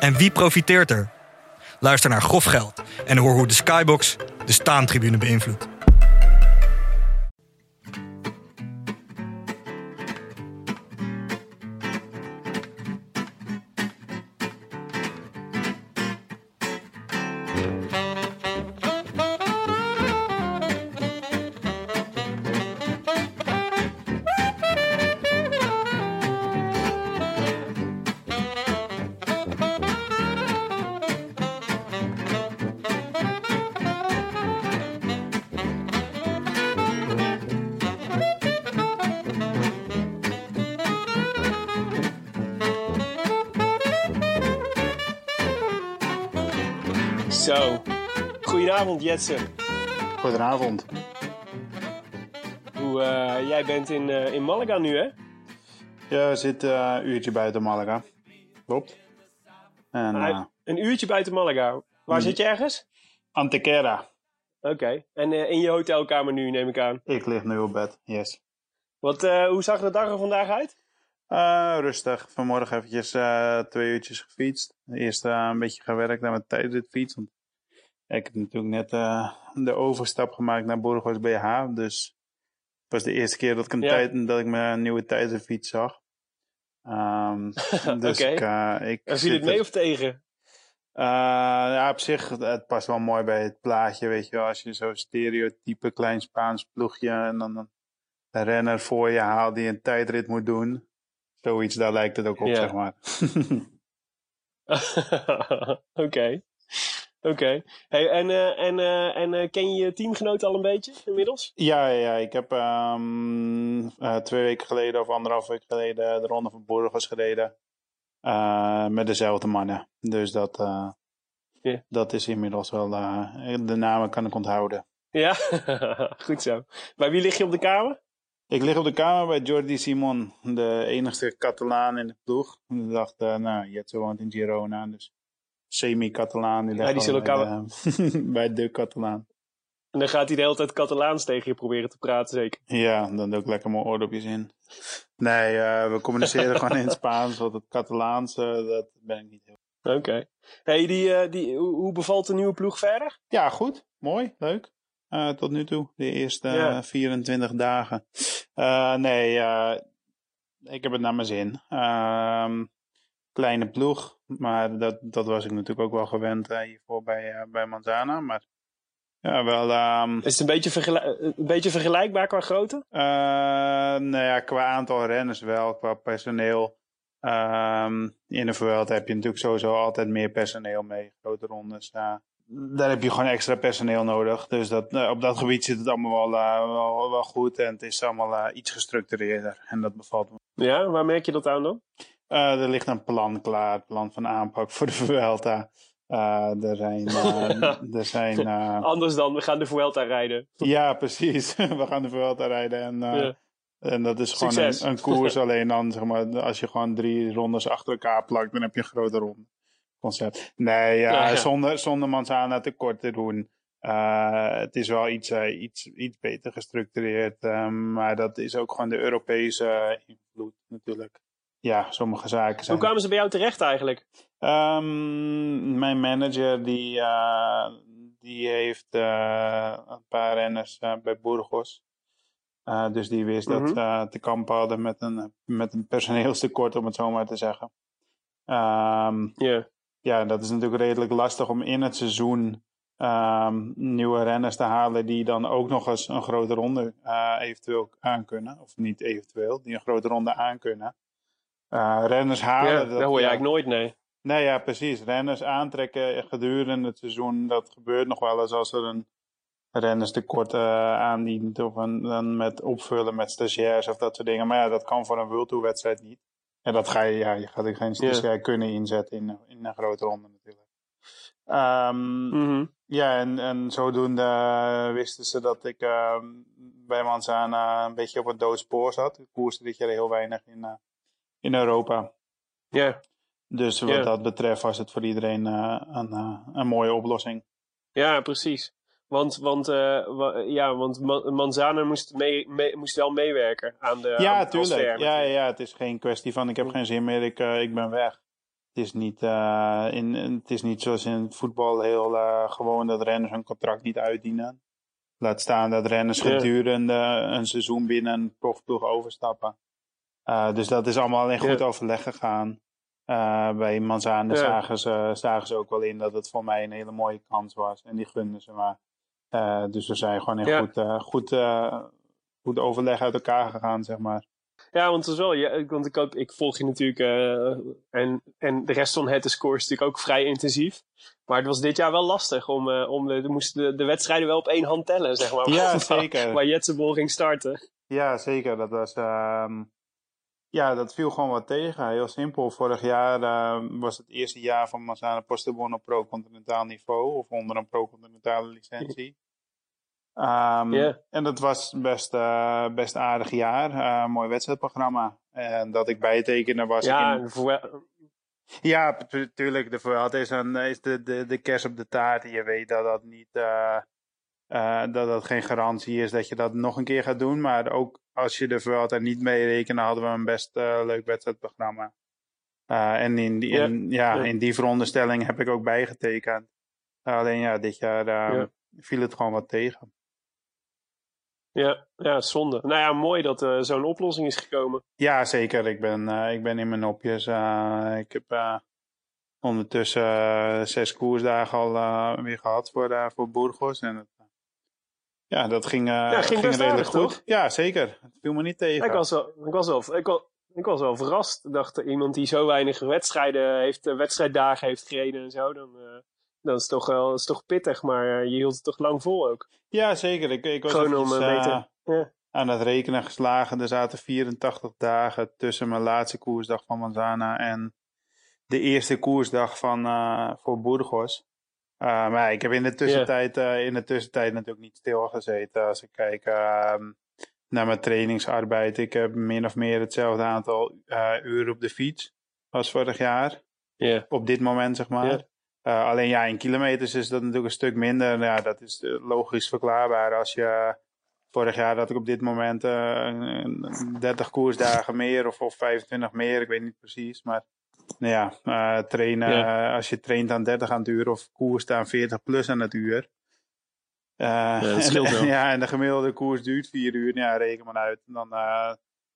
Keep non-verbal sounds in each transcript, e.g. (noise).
En wie profiteert er? Luister naar Grof Geld en hoor hoe de Skybox de staantribune beïnvloedt. Zo. Goedenavond, Jetsen. Goedenavond. Hoe, eh, jij bent in, eh, in Malaga nu, hè? Ja, we zitten eh, een uurtje buiten Malaga. Klopt. En Ah, eh Een uurtje buiten Malaga. Waar Mm. zit je ergens? Antequera. Oké. En eh, in je hotelkamer nu, neem ik aan. Ik lig nu op bed, yes. Wat, eh, hoe zag de dag er vandaag uit? Eh, rustig. Vanmorgen eventjes eh, twee uurtjes gefietst. Eerst eh, een beetje gewerkt aan mijn tijdritfiets. Want ik heb natuurlijk net de overstap gemaakt naar Burgos BH. Dus het was de eerste keer dat ik, een Ja. tijd, dat ik mijn nieuwe tijdritfiets zag. Ehm, (laughs) dus ik, ik viel zit het mee of tegen? Ja, op zich, het- past wel mooi bij het plaatje, weet je wel. Als je zo'n stereotype klein Spaans ploegje en dan een renner voor je haalt die een tijdrit moet doen. Zoiets, daar lijkt het ook op, zeg maar. (laughs) Oké. Oké. Hey, en eh, en, eh, en eh, ken je je teamgenoot al een beetje inmiddels? ja, ja, ik heb ehm, eh, twee weken geleden of anderhalf week geleden de Ronde van Burgos gereden. Met dezelfde mannen. Dus dat, dat is inmiddels wel, de namen kan ik onthouden. Ja? (laughs) Goed zo. Bij wie lig je op de kamer? Ik lig op de kamer bij Jordi Simon, de enigste Catalaan in de ploeg. Ik dacht, eh, nou, Jetso woont in Girona, dus semi-Catalaan. Die, Ja, die zullen bij, de, (laughs) bij de Catalaan. En dan gaat hij de hele tijd Catalaans tegen je proberen te praten, zeker? Ja, dan doe ik lekker mijn oordopjes in. Nee, eh, we communiceren gewoon in Spaans, want het Catalaans, eh, dat ben ik niet heel... Oké. Hey, die, eh, die, hoe, hoe bevalt de nieuwe ploeg verder? Ja, goed. Mooi. Leuk. Eh, tot nu toe. De eerste eh, Ja. 24 dagen. Eh, nee, eh, ik heb het naar mijn zin. Ehm, kleine ploeg. Maar dat, dat was ik natuurlijk ook wel gewend hiervoor bij, bij Manzana. Maar ja, wel... ehm, Is het een beetje, vergelijk- een beetje vergelijkbaar qua grootte? eh, nou ja, qua aantal renners wel, qua personeel. Ehm, in de Vuelta heb je natuurlijk sowieso altijd meer personeel mee. Grote rondes. ja. Daar heb je gewoon extra personeel nodig. Dus dat, eh, op dat gebied zit het allemaal wel, eh, wel, wel goed. En het is allemaal eh, iets gestructureerder. En dat bevalt me. Ja, waar merk je dat aan dan? Er ligt een plan klaar. Plan van aanpak voor de Vuelta. Er zijn... (laughs) er zijn Anders dan, we gaan de Vuelta rijden. Ja, precies. (laughs) We gaan de Vuelta rijden en, Ja. en dat is gewoon een, een koers. alleen dan, zeg maar, als je gewoon drie rondes achter elkaar plakt, dan heb je een grote ronde. Concept. Nee, ja. Zonder, zonder Manzana te kort te doen. Eh, het is wel iets, eh, iets, iets beter gestructureerd. eh, maar dat is ook gewoon de Europese eh, invloed natuurlijk. Ja, sommige zaken zijn... Hoe kwamen ze bij jou terecht eigenlijk? Ehm, mijn manager die, die heeft een paar renners bij Burgos. Dus die wist dat Mhm. ze eh, te kampen hadden met een, met een personeelstekort, om het zo maar te zeggen. Ehm, Ja. Ja, dat is natuurlijk redelijk lastig om in het seizoen ehm, nieuwe renners te halen die dan ook nog eens een grote ronde uh, eventueel aankunnen. Of niet eventueel, die een grote ronde aankunnen. Uh, renners halen. Ja, dat, dat hoor je eigenlijk nooit, nee. Nee, ja, precies. Renners aantrekken gedurende het seizoen, dat gebeurt nog wel eens als er een rennerstekort uh, aandient. Of een, dan met opvullen met stagiairs of dat soort dingen. Maar ja, dat kan voor een World Tour wedstrijd niet. En dat ga je, ja, je gaat er geen yeah. kunnen inzetten in, in een grote ronde natuurlijk. Um, mm -hmm. Ja, en, en zodoende wisten ze dat ik uh, bij Manzana een beetje op een doodspoor zat. Ik koerste dit jaar heel weinig in, uh, in Europa. Ja. Yeah. Dus wat Yeah. dat betreft was het voor iedereen uh, een, een mooie oplossing. Ja, precies. Want, want, uh, ja, want Manzana moest, mee, mee, moest wel meewerken aan de Ja, aan tuurlijk. Ja, ja, het is geen kwestie van ik heb geen zin meer, ik, uh, ik ben weg. Het is, niet, uh, in, het is niet zoals in het voetbal heel gewoon dat renners hun contract niet uitdienen. Laat staan dat renners Ja. gedurende een seizoen binnen een profploeg overstappen. dus dat is allemaal in goed Ja. overleg gegaan. bij Manzana Ja. zagen, ze, zagen ze ook wel in dat het voor mij een hele mooie kans was. En die gunden ze maar. Uh, dus we zijn gewoon in Ja. goed, uh, goed, uh, goed overleg uit elkaar gegaan, zeg maar. Ja, want het is wel, ja, want ik, ook, ik volg je natuurlijk en, en de rest van het score is natuurlijk ook vrij intensief. Maar het was dit jaar wel lastig om, om de, de, moesten de, de wedstrijden wel op één hand tellen, zeg maar. Ja, waar, zeker. Waar Jetsebol ging starten. Ja, zeker. Dat was, um, ja, dat viel gewoon wat tegen. Heel simpel. Vorig jaar uh, was het eerste jaar van Massana Postebon op pro-continentaal niveau. Of onder een pro-continentale licentie. Um, yeah. En dat was best, uh, best aardig jaar. Uh, mooi wedstrijdprogramma. En dat ik bijtekende was ja, in... voor... Ja, natuurlijk. De Vuelta is, een, is de, de, de kers op de taart. Je weet dat dat niet... Uh, dat dat geen garantie is dat je dat nog een keer gaat doen. Maar ook als je de Vuelta niet mee rekende, hadden we een best leuk wedstrijdprogramma. en in die, in, ja, in die veronderstelling heb ik ook bijgetekend. alleen ja, dit jaar ja. viel het gewoon wat tegen. Ja, ja, zonde. Nou ja, mooi dat uh, zo'n oplossing is gekomen. Ja, zeker. Ik ben, uh, ik ben in mijn nopjes. Uh, ik heb ondertussen zes koersdagen al weer gehad voor, voor Burgos. En het, ja, dat ging, ja, ging, ging redelijk aardig, goed. Toch? Ja, zeker. Het viel me niet tegen. Ik was wel, ik was wel, ik was, ik was wel verrast. Ik dacht, iemand die zo weinig wedstrijden heeft, wedstrijddagen heeft gereden en zo, dan, dan is toch wel is toch pittig. Maar je hield het toch lang vol ook. Ja, zeker. Ik, ik was Gewoon om uh, beter. Ja. aan het rekenen geslagen. Er zaten 84 dagen tussen mijn laatste koersdag van Manzana en de eerste koersdag van, uh, voor Burgos. Uh, maar ik heb in de, tussentijd, yeah. in de tussentijd natuurlijk niet stilgezeten. Als ik kijk naar mijn trainingsarbeid. Ik heb min of meer hetzelfde aantal uren op de fiets als vorig jaar. Yeah. Op dit moment, zeg maar. Yeah. Uh, alleen ja, in kilometers is dat natuurlijk een stuk minder. Ja, dat is uh, logisch verklaarbaar. Als je vorig jaar had ik op dit moment uh, 30 koersdagen meer of, of 25 meer, ik weet niet precies. Maar nou ja, trainen, Ja. als je traint aan 30 aan het uur of koerst aan 40 plus aan het uur. Ja, dat (laughs) wel. en, ja, en de gemiddelde koers duurt 4 uur. Ja, reken maar uit. Dan,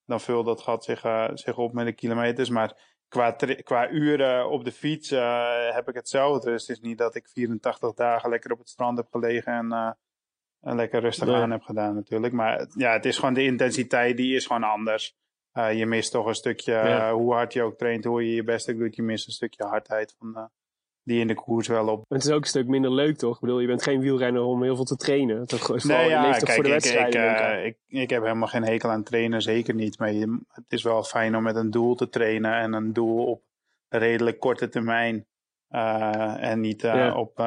dan vult dat gat zich, zich op met de kilometers. Maar qua, qua uren op de fiets uh, heb ik hetzelfde. Dus het is niet dat ik 84 dagen lekker op het strand heb gelegen en, uh, en lekker rustig Nee. aan heb gedaan natuurlijk. Maar ja, het is gewoon de intensiteit die is gewoon anders. Uh, je mist toch een stukje, Ja. hoe hard je ook traint, hoe je je best doet, je mist een stukje hardheid van, die in de koers wel op. Het is ook een stuk minder leuk, toch? Ik bedoel, je bent geen wielrenner om heel veel te trainen. Dat is Nee, ja, kijk, voor de ik, ik, denk ik. uh, ik, ik heb helemaal geen hekel aan trainen, zeker niet. Maar je, het is wel fijn om met een doel te trainen en een doel op redelijk korte termijn. Uh, en niet uh, Ja. op,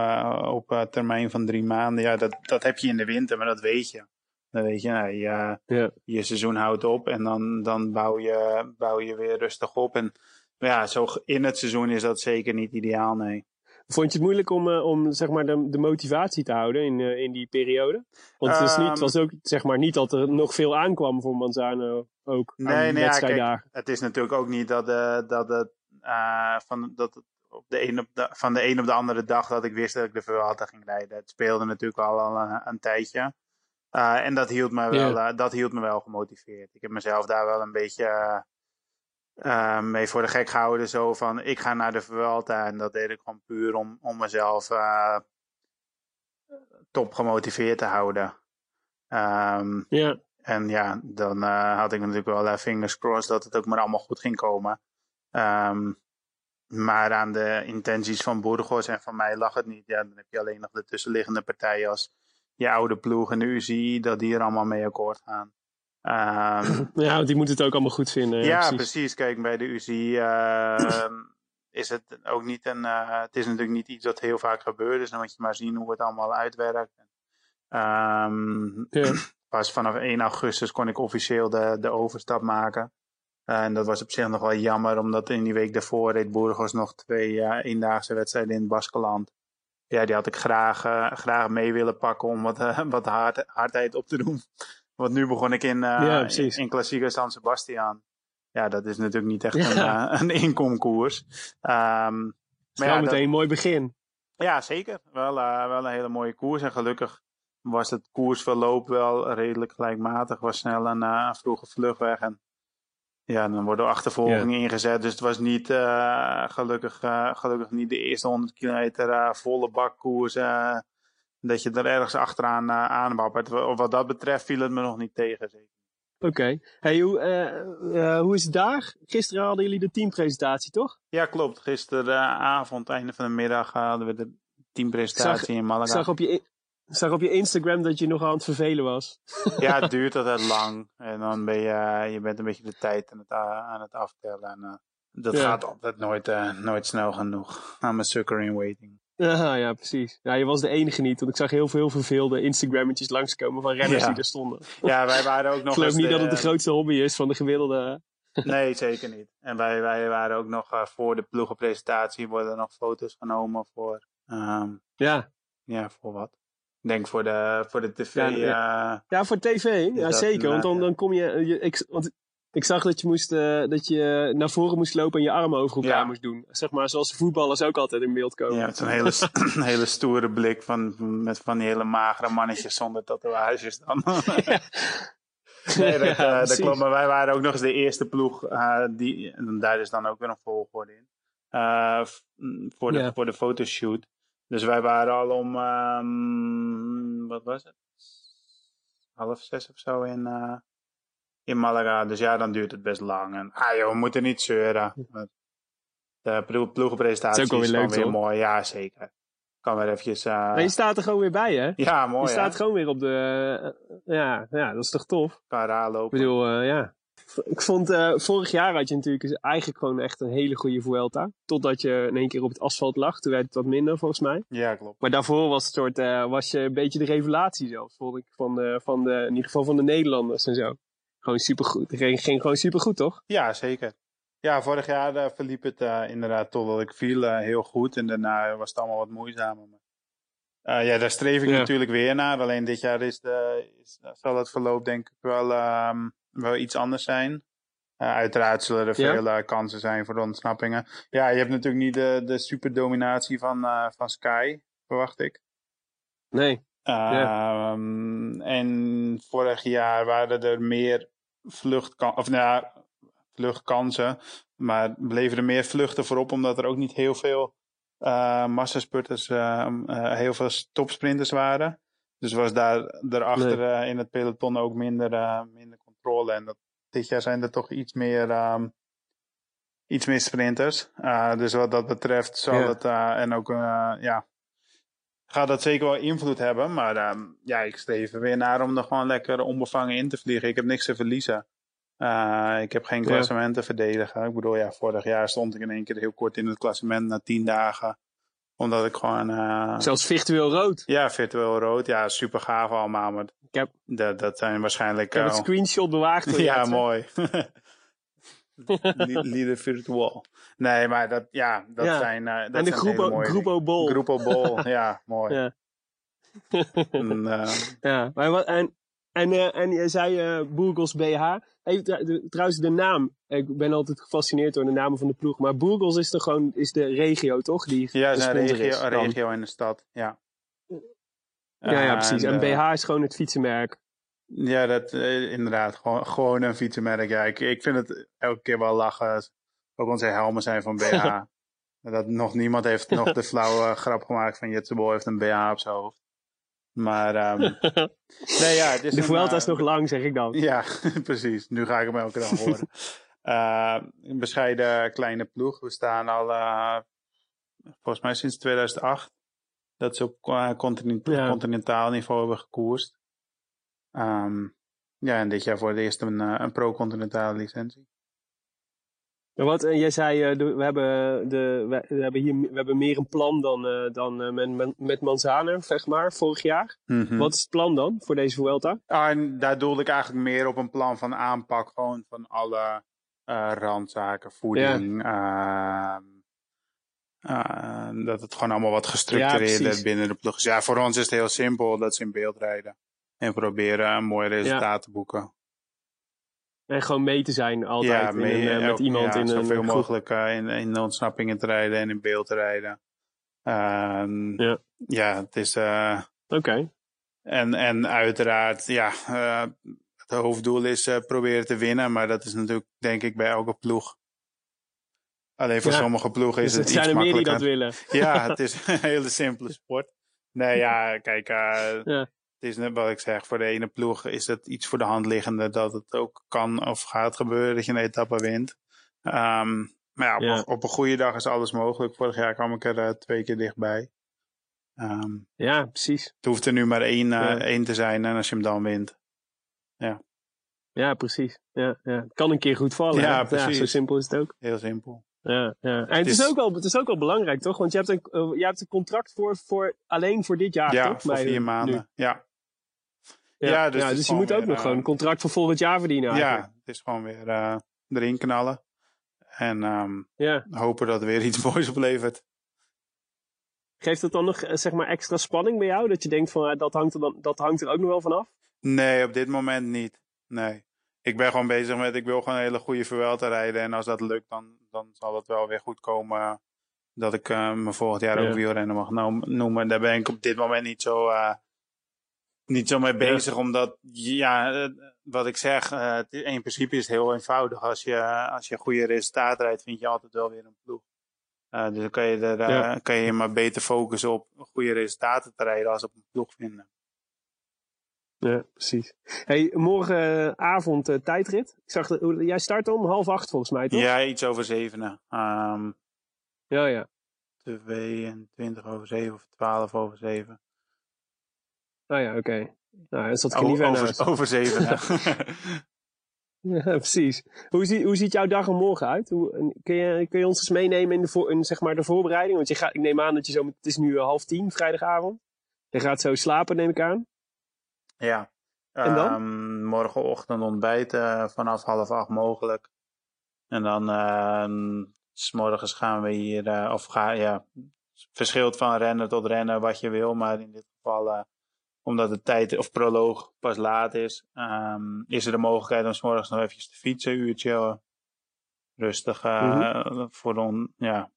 op termijn van drie maanden. Ja, dat, dat heb je in de winter, maar dat weet je. Dan weet je, nou, je, Ja. je seizoen houdt op en dan, dan bouw, je, bouw je weer rustig op. En ja, zo in het seizoen is dat zeker niet ideaal, nee. Vond je het moeilijk om, eh, om zeg maar de, de motivatie te houden in, eh, in die periode? Want het, is niet, het was ook zeg maar niet dat er nog veel aankwam voor Manzano ook aan Nee, nee, ja, kijk, het is natuurlijk ook niet dat, uh, dat het van, dat het op de een op de, van de een op de andere dag dat ik wist dat ik de Vuelta ging rijden. Het speelde natuurlijk al, al een, een tijdje. Uh, en dat hield, me wel, uh, dat hield me wel gemotiveerd. Ik heb mezelf daar wel een beetje, uh, mee voor de gek gehouden. Zo van, ik ga naar de Vuelta. En dat deed ik gewoon puur om, om mezelf uh, top gemotiveerd te houden. Um, ja. En ja, dan uh, had ik natuurlijk wel uh, fingers crossed dat het ook maar allemaal goed ging komen. Um, maar aan de intenties van Burgos en van mij lag het niet. Ja, dan heb je alleen nog de tussenliggende partijen als je oude ploeg en de UCI, dat die er allemaal mee akkoord gaan. Um, (laughs) ja, want die moeten het ook allemaal goed vinden. Ja, precies. precies. Kijk, bij de UCI (clears throat) uh, is het ook niet een. Uh, het is natuurlijk niet iets dat heel vaak gebeurt, dus dan moet je maar zien hoe het allemaal uitwerkt. Um, ja. (clears throat) Pas vanaf 1 augustus kon ik officieel de, de overstap maken. Uh, en dat was op zich nog wel jammer, omdat in die week daarvoor reed Burgos nog twee uh, eendaagse wedstrijden in het Baskeland. Ja, die had ik graag, uh, graag mee willen pakken om wat, (laughs) wat hard, hardheid op te doen. Want nu begon ik in, ja, in, in klassieke San Sebastian. Ja, dat is natuurlijk niet echt ja. een, (laughs) een inkomkoers. Um, maar ja, meteen een mooi begin. Ja, zeker. Wel, wel een hele mooie koers. En gelukkig was het koersverloop wel redelijk gelijkmatig. Was snel een uh, vroege vluchtweg. En ja, dan worden achtervolgingen yeah. ingezet. Dus het was niet, uh, gelukkig, gelukkig niet de eerste 100 kilometer volle bakkoers. Dat je er ergens achteraan uh, aanwappert. Wat dat betreft viel het me nog niet tegen. Oké. Okay. Hey, hoe, hoe is het daar? Gisteren hadden jullie de teampresentatie, toch? Ja, klopt. Gisteravond, einde van de middag, hadden we de teampresentatie zag, in Malaga. Ik zag op je, zag op je Instagram dat je nog aan het vervelen was. ja, het (laughs) duurt altijd lang. En dan ben je, je bent een beetje de tijd aan het, aan het aftellen. En uh, dat ja. gaat altijd nooit, nooit snel genoeg. I'm a sucker in waiting. Ja, ja, precies. Ja, je was de enige niet, want ik zag heel veel verveelde Instagrammetjes langskomen van renners ja. die er stonden. Ja, wij waren ook nog Ik geloof niet de, dat het de grootste hobby is van de gemiddelde... nee, zeker niet. En wij, wij waren ook nog uh, voor de ploegenpresentatie worden er nog foto's genomen voor... Um, ja. Ja, voor wat? Ik denk voor de, voor de tv. Ja, ja. Uh, ja voor tv. Ja, zeker. Want dan, dan kom je. je ik, want ik zag dat je, moest, uh, dat je naar voren moest lopen en je armen over elkaar Ja. moest doen. Zeg maar zoals de voetballers ook altijd in beeld komen. ja, met zo'n hele, (laughs) een hele stoere blik van, met van die hele magere mannetjes zonder tatoeages dan. (laughs) nee, dat, (laughs) Ja, eh, dat precies. klopt. Maar wij waren ook nog eens de eerste ploeg. eh, die, en daar is dan ook weer een volgorde in. Eh, mm, voor, de, Ja. voor de fotoshoot. Dus wij waren al om, ehm, wat was het? Half zes of zo in, eh, in Malaga. Dus ja, dan duurt het best lang. En, ah joh, we moeten niet zeuren. De ploeg- ploegenpresentatie is ook wel weer gewoon leuk, weer toch? mooi. Ja, zeker. Kan weer eventjes... eh, Maar je staat er gewoon weer bij, hè? ja, mooi je hè? staat gewoon weer op de. eh, ja, ja, dat is toch tof? Para Ik lopen. bedoel, eh, ja. Ik vond, vorig jaar had je natuurlijk eigenlijk gewoon echt een hele goede Vuelta. Totdat je in één keer op het asfalt lag. Toen werd het wat minder, volgens mij. Ja, klopt. Maar daarvoor was, het soort, was je een beetje de revelatie zelfs, vond ik. Van de, van de, in ieder geval van de Nederlanders en zo. Gewoon supergoed. Het ging, ging gewoon supergoed, toch? Ja, zeker. Ja, vorig jaar eh, verliep het eh, inderdaad totdat ik viel eh, heel goed. En daarna was het allemaal wat moeizamer. Maar, ja, daar streef ik Ja. natuurlijk weer naar. Alleen dit jaar is de, is, zal het verloop denk ik wel, ehm, wel iets anders zijn. Uiteraard zullen er Ja. veel kansen zijn voor de ontsnappingen. Ja, je hebt natuurlijk niet de, de superdominatie van, van Sky, verwacht ik. Nee. Ehm, En vorig jaar waren er meer vluchtkansen, of nou ja, vluchtkansen, maar bleven er meer vluchten voorop, omdat er ook niet heel veel eh massaspurters, eh, eh, heel veel topsprinters waren. Dus was daar daarachter eh, in het peloton ook minder, eh, minder controle. En dat, dit jaar zijn er toch iets meer, ehm, iets meer sprinters. Dus wat dat betreft zal Ja. het, eh, en ook, eh, ja, gaat dat zeker wel invloed hebben. Maar ehm, ja, ik streef er weer naar om er gewoon lekker onbevangen in te vliegen. Ik heb niks te verliezen. Eh, ik heb geen Ja. klassement te verdedigen. Ik bedoel, ja, vorig jaar stond ik in één keer heel kort in het klassement na tien dagen. Omdat ik gewoon... eh, Zelfs virtueel rood. ja, virtueel rood. Ja, super gaaf allemaal. Maar Ik heb, dat, dat zijn waarschijnlijk... ik heb het eh, screenshot bewaard. (laughs) ja, mooi. Lieder virtual. Nee, maar dat, ja, dat Ja. zijn... eh, dat En de mooie Grupo Bol. Grupo Bol, (laughs) ja, mooi. Ja. En, eh, (laughs) Ja, maar en, en, eh, en je zei Burgos BH. Even, de- trouwens, de naam. Ik ben altijd gefascineerd door de namen van de ploeg. Maar Burgos is, toch gewoon, is de regio, toch? Die ja, de regio, is regio in de stad, ja. Ja, ja, precies. En BH is gewoon het fietsenmerk. Ja, dat eh, inderdaad. Gewoon, gewoon een fietsenmerk. Ja, ik, ik vind het elke keer wel lachen. Ook onze helmen zijn van BH. (laughs) dat nog niemand heeft nog de flauwe (laughs) grap gemaakt van Jetsebol heeft een BH op zijn hoofd. Maar ehm, nee, ja, het is (laughs) De Vuelta is eh, nog lang, zeg ik dan. Ja, precies. Nu ga ik hem elke dag horen. Eh, een bescheiden kleine ploeg. We staan al volgens mij sinds 2008 dat ze op continent- Ja. continentaal niveau hebben gekoerst. Ehm, ja, en dit jaar voor het eerst een, eh, een pro-continentale licentie. Maar wat, en jij zei, eh, we, hebben de, we, we hebben hier we hebben meer een plan dan, eh, dan eh, met, met, zeg maar, vorig jaar. Mhm. Wat is het plan dan voor deze Vuelta? Ah, en daar doelde ik eigenlijk meer op een plan van aanpak. Gewoon van alle eh, randzaken, voeding. ehm, eh, dat het gewoon allemaal wat gestructureerder binnen de ploeg is. Ja, voor ons is het heel simpel dat ze in beeld rijden. En proberen een mooi resultaat te boeken. En gewoon mee te zijn altijd in mee- een, eh, met iemand ja, in een zoveel groep. mogelijk eh, in, in de ontsnappingen te rijden en in beeld te rijden. Ehm, Ja. ja, het is... eh, Oké. en, en uiteraard, ja, eh, het hoofddoel is eh, proberen te winnen. Maar dat is natuurlijk, denk ik, bij elke ploeg. Alleen voor Ja. sommige ploegen is Dus het iets zijn er meer die dat willen. Ja, het is (laughs) een hele simpele sport. Nee, ja, kijk, eh, Ja. Het is net wat ik zeg. Voor de ene ploeg is het iets voor de hand liggende dat het ook kan of gaat gebeuren dat je een etappe wint. Ehm, maar ja op, Ja. Een, op een goede dag is alles mogelijk. Vorig jaar kwam ik er eh, twee keer dichtbij. Ehm, Ja, precies. het hoeft er nu maar één, eh, Ja. één te zijn en als je hem dan wint. Ja, precies. Ja, ja. Het kan een keer goed vallen. Ja, hè? precies. zo simpel is het ook. Heel simpel. Ja, ja. En het, is- is ook wel, het is ook wel belangrijk, toch? Want je hebt een, eh, je hebt een contract voor, voor alleen voor dit jaar, ja, toch? voor vier maanden. nu. Ja, Ja, Ja, ja, dus dus, je moet gewoon ook weer, nog gewoon eh, een contract voor volgend jaar verdienen. eigenlijk. ja, het is gewoon weer eh, erin knallen. En ehm, ja. hopen dat er weer iets (laughs) moois oplevert. Geeft het dan nog eh, zeg maar extra spanning bij jou? Dat je denkt van dat, hangt er dan, dat hangt er ook nog wel vanaf? Nee, op dit moment niet. Nee. Ik ben gewoon bezig met, ik wil gewoon een hele goede Vuelta rijden. En als dat lukt, dan, dan zal het wel weer goed komen. Dat ik eh, me volgend jaar Ja. ook wielrennen mag no- noemen. Daar ben ik op dit moment niet zo, eh, niet zo mee bezig. Omdat, ja, eh, wat ik zeg, het is- in principe is het heel eenvoudig. Als je, als je goede resultaten rijdt, vind je altijd wel weer een ploeg. Eh, dus dan kan je, er, Ja. kan je maar beter focussen op goede resultaten te rijden als op een ploeg vinden. Ja, precies. Hey, morgenavond tijdrit. Ik zag, dat- jij start om half acht volgens mij, toch? Ja, iets over zevenen. Ehm ja. ja. 22 over 7 of 12 over 7. Nou ja, oké. Nou, is dat O- geen niet over, over 7. (laughs) Ja, precies. Hoe, zie, hoe ziet jouw dag er morgen uit? Hoe, kun, je, kun je ons eens meenemen in, de, voor, in zeg maar de voorbereiding? Want je gaat, ik neem aan dat je zo... Het is nu eh, half tien, vrijdagavond. Je gaat zo slapen, neem ik aan. ja. En dan? Ehm, morgenochtend ontbijten vanaf half acht mogelijk. En dan ehm, s morgens gaan we hier, eh, of ga, ja, verschilt van rennen tot rennen wat je wil. Maar in dit geval, eh, omdat de tijd of proloog pas laat is, ehm, is er de mogelijkheid om s morgens nog eventjes te fietsen, een uurtje. eh, Rustig eh, voor on, ja, een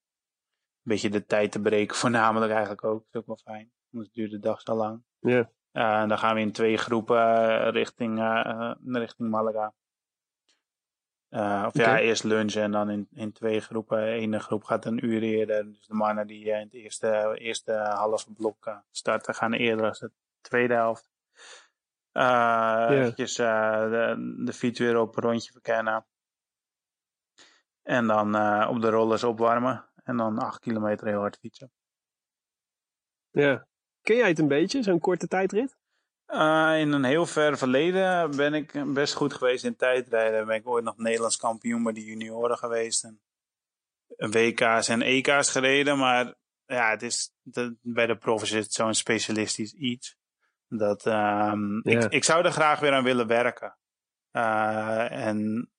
beetje de tijd te breken, (laughs) voornamelijk eigenlijk ook. Dat is ook wel fijn, anders duurt de dag zo lang. Ja. En dan gaan we in twee groepen eh, richting, richting Malaga. Eh, of ja, eerst lunchen en dan in, in twee groepen. De ene groep gaat een uur eerder. Dus de mannen die in het eerste, eerste halve blok starten, gaan eerder als de tweede helft. Eh Eventjes eh, de, de fiets weer op een rondje verkennen. En dan eh, op de rollers opwarmen. En dan acht kilometer heel hard fietsen. ja. Ken jij het een beetje, zo'n korte tijdrit? In een heel ver verleden ben ik best goed geweest in tijdrijden. Ben ik ooit nog Nederlands kampioen bij de junioren geweest. En WK's en EK's gereden. Maar ja, het is, de, bij de profs is het zo'n specialistisch iets. Dat, ehm, ik, ik zou er graag weer aan willen werken. Eh, en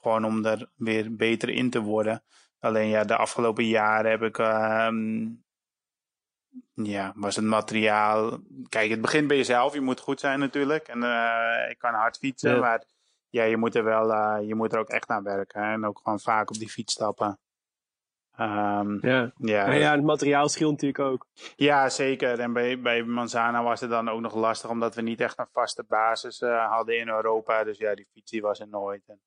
gewoon om er weer beter in te worden. Alleen ja, de afgelopen jaren heb ik ehm, ja, was het materiaal. Kijk, het begint bij jezelf. Je moet goed zijn natuurlijk. En eh, ik kan hard fietsen, maar ja, je moet er wel, eh, je moet er ook echt aan werken. En ook gewoon vaak op die fiets stappen. Ehm, Ja. ja, En ja, het materiaal scheelt natuurlijk ook. Ja, zeker. En bij, bij Manzana was het dan ook nog lastig, omdat we niet echt een vaste basis eh, hadden in Europa. Dus ja, die fiets was er nooit. En,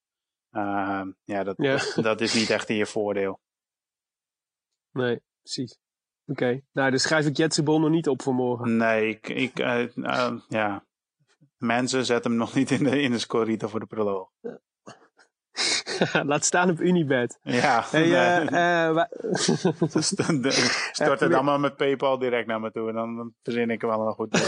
ehm, ja, dat, Ja. (laughs) dat is niet echt in je voordeel. Nee, precies. Oké, nou, dus schrijf ik Jetsebol nog niet op voor morgen. Nee, ik, ik eh, eh, ja. Mensen zetten hem nog niet in de, in de scorita voor de proloog. (laughs) Laat staan op Unibed. Ja, Hey, wa- (laughs) Stort het allemaal met PayPal direct naar me toe. En dan, verzin ik wel een goed. (laughs)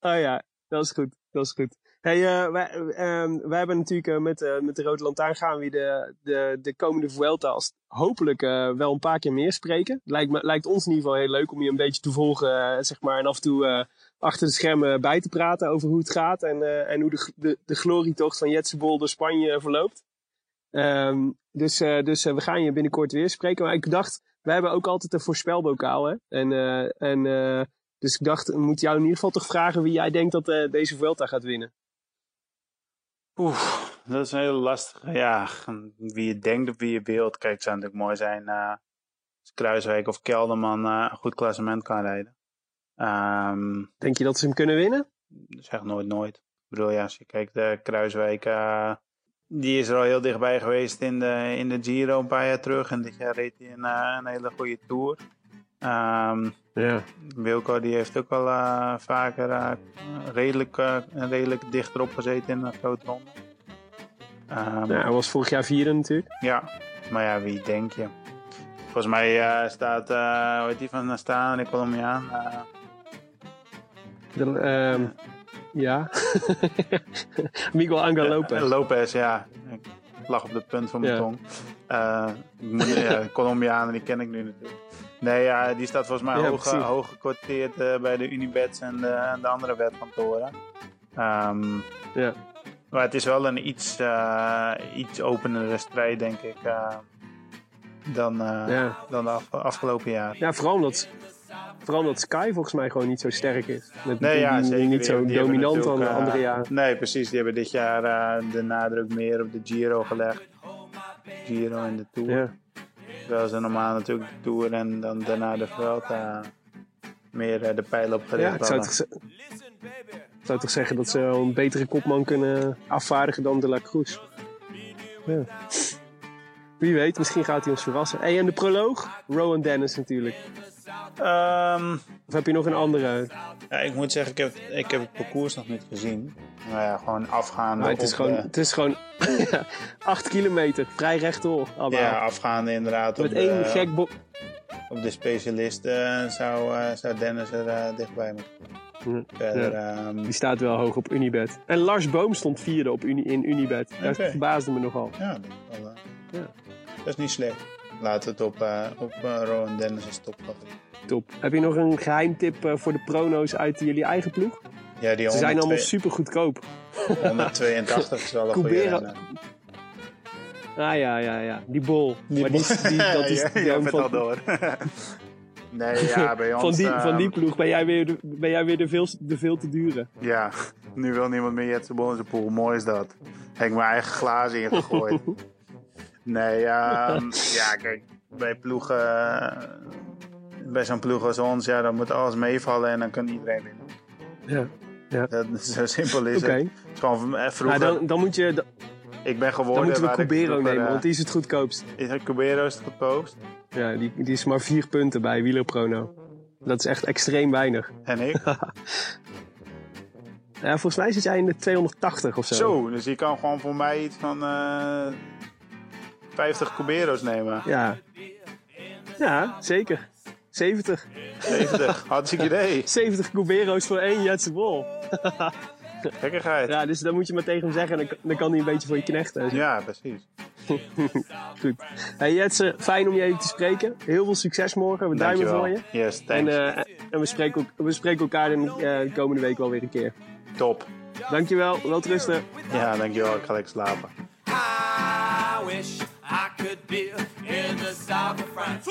oh ja, dat is goed. Dat is goed. Hey, eh, wij, ehm, wij hebben natuurlijk met, met de Rode Lantaarn gaan we de, de, de komende Vuelta als hopelijk wel een paar keer meer spreken. Lijkt, me, lijkt ons in ieder geval heel leuk om je een beetje te volgen, zeg maar. En af en toe achter de schermen bij te praten over hoe het gaat. En, eh, en hoe de, de, de glorietocht van Jetsebol door Spanje verloopt. Ehm, dus eh, dus eh, we gaan je binnenkort weer spreken. Maar ik dacht, wij hebben ook altijd een voorspelbokaal. Hè? En, en, dus ik dacht, we moeten jou in ieder geval toch vragen wie jij denkt dat deze Vuelta gaat winnen. Oeh, dat is een heel lastig. Ja, wie je denkt of wie je wilt. Kijk, het zou natuurlijk mooi zijn als Kruiswijk of Kelderman een goed klassement kan rijden. Ehm Denk je dat ze hem kunnen winnen? zeg nooit nooit. Ik bedoel, ja, als je kijkt, de Kruiswijk, eh, die is er al heel dichtbij geweest in de, in de Giro een paar jaar terug. En dit jaar reed hij een, eh, een hele goede Tour. Ehm Ja. Wilco die heeft ook al eh, vaker eh, redelijk, eh, redelijk dichterop gezeten in een grote ronde. Ehm, hij was vorig jaar vierde natuurlijk. ja, maar ja, wie denk je? Volgens mij eh, staat, eh hoe heet die van staan, de Colombiaan? Eh, De, ehm, ja. (laughs) Miguel Angel Lopez. Lopez, ja. Ik lag op de punt van mijn Ja. tong. Eh, (laughs) Colombianen, die ken ik nu natuurlijk. Nee, ja, die staat volgens mij Ja, hoog, hoog eh, bij de Unibets en de, en de andere wetkantoren. Ehm Ja. Maar het is wel een iets, eh, iets openere strijd, denk ik, dan, Ja. dan de af- afgelopen jaar. ja, vooral omdat, vooral omdat Sky volgens mij gewoon niet zo sterk is. Nee, ja, zeker. Niet zo die dominant dan de eh, andere jaren. Nee, precies. Die hebben dit jaar eh, de nadruk meer op de Giro gelegd. Giro en de Tour. Ja. Terwijl ze normaal natuurlijk de Tour en dan daarna de Vuelta meer eh, de pijl op gericht Ja, ik zou, hadden. toch, ze- ik zou toch zeggen dat ze wel een betere kopman kunnen afvaardigen dan De La Cruz. Ja. Wie weet, misschien gaat hij ons verrassen. Hey, en de proloog? Rowan Dennis natuurlijk. Ehm, Of heb je nog een andere? ja, ik moet zeggen, ik heb, ik heb het parcours nog niet gezien. Maar ja, gewoon afgaande Maar het is op, gewoon, eh, het is gewoon (laughs) 8 kilometer, vrij rechtdoor. allemaal. ja, afgaande inderdaad Met op de, één gek bo- op de specialist eh, zou, eh, zou Dennis er eh, dichtbij moeten. Ja, Verder, ehm, Die staat wel hoog op Unibet. En Lars Boom stond vierde op Uni, in Unibet. Dat verbaasde me nogal. Ja, dat is, wel, eh, Ja. dat is niet slecht. Laten we het op, eh op eh, Rowan Dennis als topfavoriet. Top. Heb je nog een geheimtip eh, voor de prono's uit jullie eigen ploeg? Ja, die Ze zijn allemaal 102 super goedkoop. 182 is wel een goede. Ah ja, ja, ja. Die bol. maar die, die, dat is (laughs) ja, die je van, al door. (laughs) nee, ja, (laughs) bij ons... van, die, van die ploeg ben jij weer de, ben jij weer de, veel, de veel te dure. Ja, nu wil niemand meer Jetsebol in zijn pool. Mooi is dat. Heb ik mijn eigen glazen ingegooid. nee, ehm, ja, kijk, bij ploegen... Bij zo'n ploeg als ons, ja, dan moet alles meevallen en dan kan iedereen winnen. Ja. Dat, zo simpel is het. Het is gewoon eh, Nou, vroeger... dan, dan, moet je, dan, ik ben geworden dan moeten we Cubero nemen, eh, want die is het goedkoopst. Is het Cubero is het goedkoopst? Ja, die, die is maar vier punten bij Wielerprono. Dat is echt extreem weinig. En ik? (laughs) Ja, volgens mij zit jij in de 280 of zo. Zo, dus je kan gewoon voor mij iets van eh 50 Cubero's nemen. Ja. Ja, zeker. 70. 70, hartstikke idee. 70 Cubero's voor één Jetse Bol. Gekkigheid. Ja, dus dan moet je maar tegen hem zeggen en dan, dan kan hij een beetje voor je knechten. Ja, precies. (laughs) Goed. Hey Jetse, fijn om je even te spreken. Heel veel succes morgen. We duimen Dankjewel. voor je. Yes, En, thanks. eh, en we, spreken, ook- we spreken elkaar de, eh, de komende week wel weer een keer. Top. Dankjewel, wel rusten. Ja, dankjewel. Ik ga lekker slapen. I wish I could be in the south of France.